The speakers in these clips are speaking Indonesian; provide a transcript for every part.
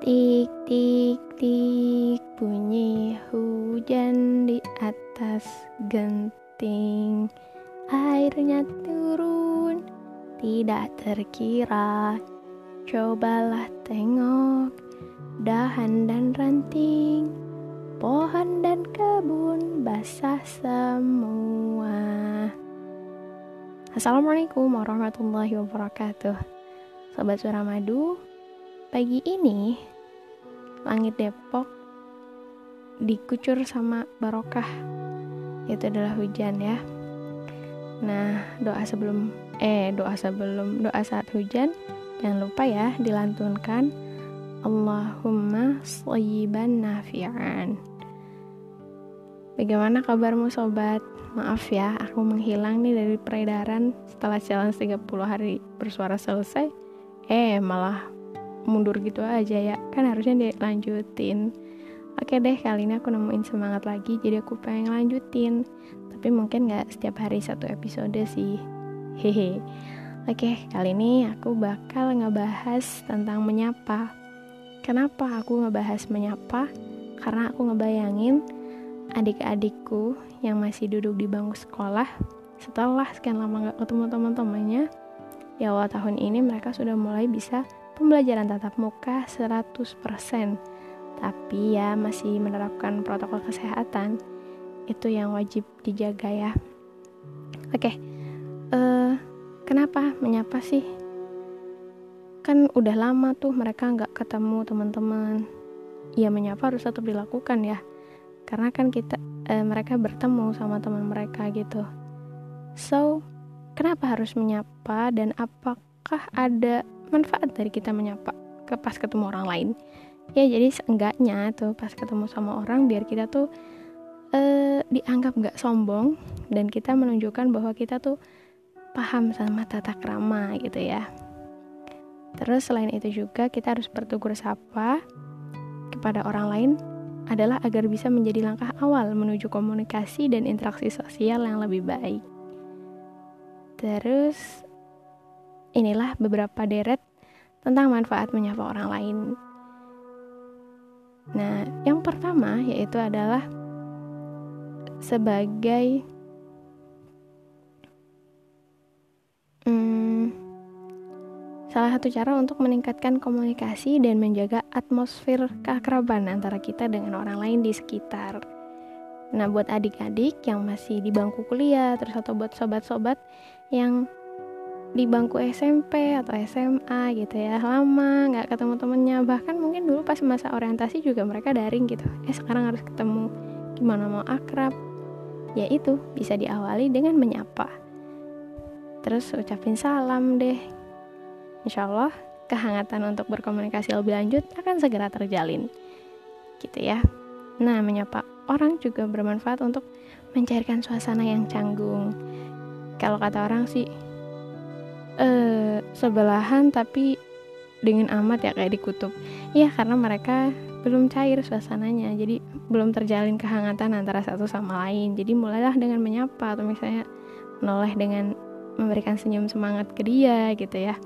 Tik tik tik bunyi hujan di atas genting. Airnya turun tidak terkira. Cobalah tengok dahan dan ranting. Pohon dan kebun basah semua. Assalamualaikum warahmatullahi wabarakatuh. Sobat Suramadu Pagi ini langit Depok dikucur sama barokah itu adalah hujan ya nah doa sebelum eh doa sebelum doa saat hujan jangan lupa ya dilantunkan Allahumma sayyiban nafi'an Bagaimana kabarmu sobat? Maaf ya, aku menghilang nih dari peredaran setelah challenge 30 hari bersuara selesai. Eh, malah mundur gitu aja ya. Kan harusnya dilanjutin. Oke deh kali ini aku nemuin semangat lagi jadi aku pengen lanjutin. Tapi mungkin gak setiap hari satu episode sih. Hehe. Oke kali ini aku bakal ngebahas tentang menyapa. Kenapa aku ngebahas menyapa? Karena aku ngebayangin adik-adikku yang masih duduk di bangku sekolah setelah sekian lama gak ketemu teman-temannya di awal tahun ini mereka sudah mulai bisa pembelajaran tatap muka 100%. Tapi ya masih menerapkan protokol kesehatan. Itu yang wajib dijaga ya. Oke. Uh, kenapa menyapa sih? Kan udah lama tuh mereka nggak ketemu teman-teman. Ya menyapa harus tetap dilakukan ya. Karena kan kita uh, mereka bertemu sama teman mereka gitu. So, kenapa harus menyapa dan apakah ada manfaat dari kita menyapa ke pas ketemu orang lain ya jadi seenggaknya tuh pas ketemu sama orang biar kita tuh eh, dianggap nggak sombong dan kita menunjukkan bahwa kita tuh paham sama tata krama gitu ya terus selain itu juga kita harus bertugur sapa kepada orang lain adalah agar bisa menjadi langkah awal menuju komunikasi dan interaksi sosial yang lebih baik. Terus Inilah beberapa deret tentang manfaat menyapa orang lain. Nah, yang pertama yaitu adalah sebagai hmm, salah satu cara untuk meningkatkan komunikasi dan menjaga atmosfer keakraban antara kita dengan orang lain di sekitar. Nah, buat adik-adik yang masih di bangku kuliah, terus atau buat sobat-sobat yang di bangku SMP atau SMA gitu ya. Lama nggak ketemu temennya. Bahkan mungkin dulu pas masa orientasi juga mereka daring gitu. Eh sekarang harus ketemu gimana mau akrab. Ya itu bisa diawali dengan menyapa. Terus ucapin salam deh. Insya Allah kehangatan untuk berkomunikasi lebih lanjut akan segera terjalin. Gitu ya. Nah menyapa orang juga bermanfaat untuk mencairkan suasana yang canggung. Kalau kata orang sih sebelahan tapi dingin amat ya kayak di kutub ya karena mereka belum cair suasananya. Jadi belum terjalin kehangatan antara satu sama lain. Jadi mulailah dengan menyapa atau misalnya menoleh dengan memberikan senyum semangat ke dia gitu ya.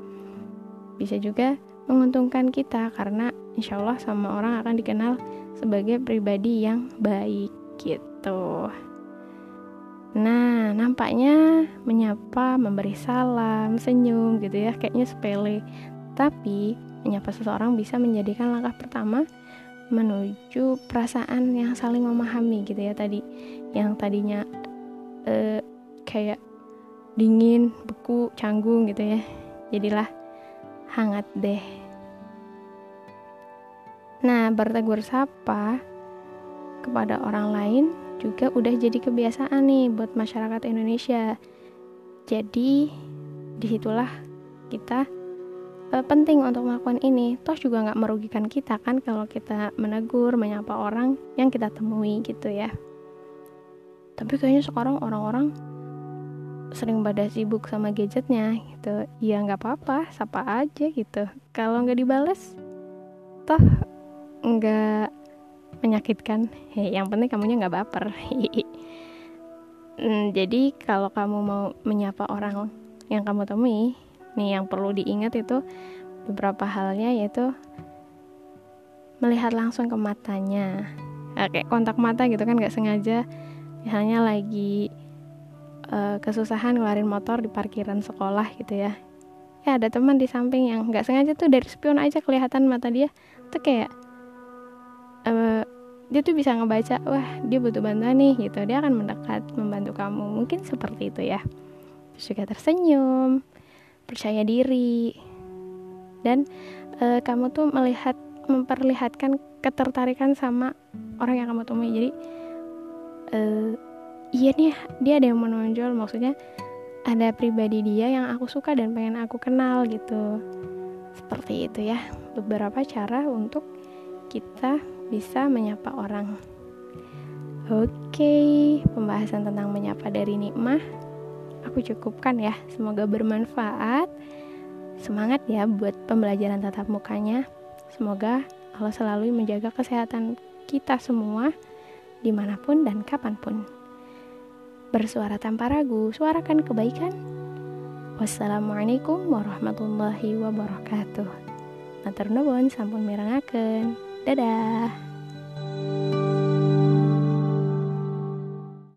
Bisa juga menguntungkan kita karena insya Allah sama orang akan dikenal sebagai pribadi yang baik gitu. Nah, nampaknya menyapa, memberi salam, senyum gitu ya, kayaknya sepele. Tapi, menyapa seseorang bisa menjadikan langkah pertama menuju perasaan yang saling memahami gitu ya tadi. Yang tadinya eh, kayak dingin, beku, canggung gitu ya. Jadilah hangat deh. Nah, bertegur sapa kepada orang lain juga udah jadi kebiasaan nih buat masyarakat Indonesia. Jadi di situlah kita e, penting untuk melakukan ini. Toh juga nggak merugikan kita kan kalau kita menegur, menyapa orang yang kita temui gitu ya. Tapi kayaknya sekarang orang-orang sering pada sibuk sama gadgetnya gitu. Ya nggak apa-apa, sapa aja gitu. Kalau nggak dibales, toh nggak menyakitkan. Hei, yang penting kamunya nggak baper. Hmm, jadi kalau kamu mau menyapa orang yang kamu temui nih yang perlu diingat itu beberapa halnya yaitu melihat langsung ke matanya. Kayak kontak mata gitu kan nggak sengaja. Misalnya lagi uh, kesusahan ngeluarin motor di parkiran sekolah gitu ya. Ya ada teman di samping yang nggak sengaja tuh dari spion aja kelihatan mata dia. Tuh kayak uh, dia tuh bisa ngebaca wah dia butuh bantuan nih gitu. Dia akan mendekat membantu kamu. Mungkin seperti itu ya. Terus juga tersenyum percaya diri. Dan uh, kamu tuh melihat memperlihatkan ketertarikan sama orang yang kamu temui. Jadi uh, iya nih dia ada yang menonjol maksudnya ada pribadi dia yang aku suka dan pengen aku kenal gitu. Seperti itu ya. Beberapa cara untuk kita bisa menyapa orang oke pembahasan tentang menyapa dari nikmah aku cukupkan ya semoga bermanfaat semangat ya buat pembelajaran tatap mukanya Semoga Allah selalu menjaga kesehatan kita semua di mana pun dan kapan pun. Bersuara tanpa ragu, suarakan kebaikan. Wassalamualaikum warahmatullahi wabarakatuh. Matur nuwun sampun mirengaken. Dadah.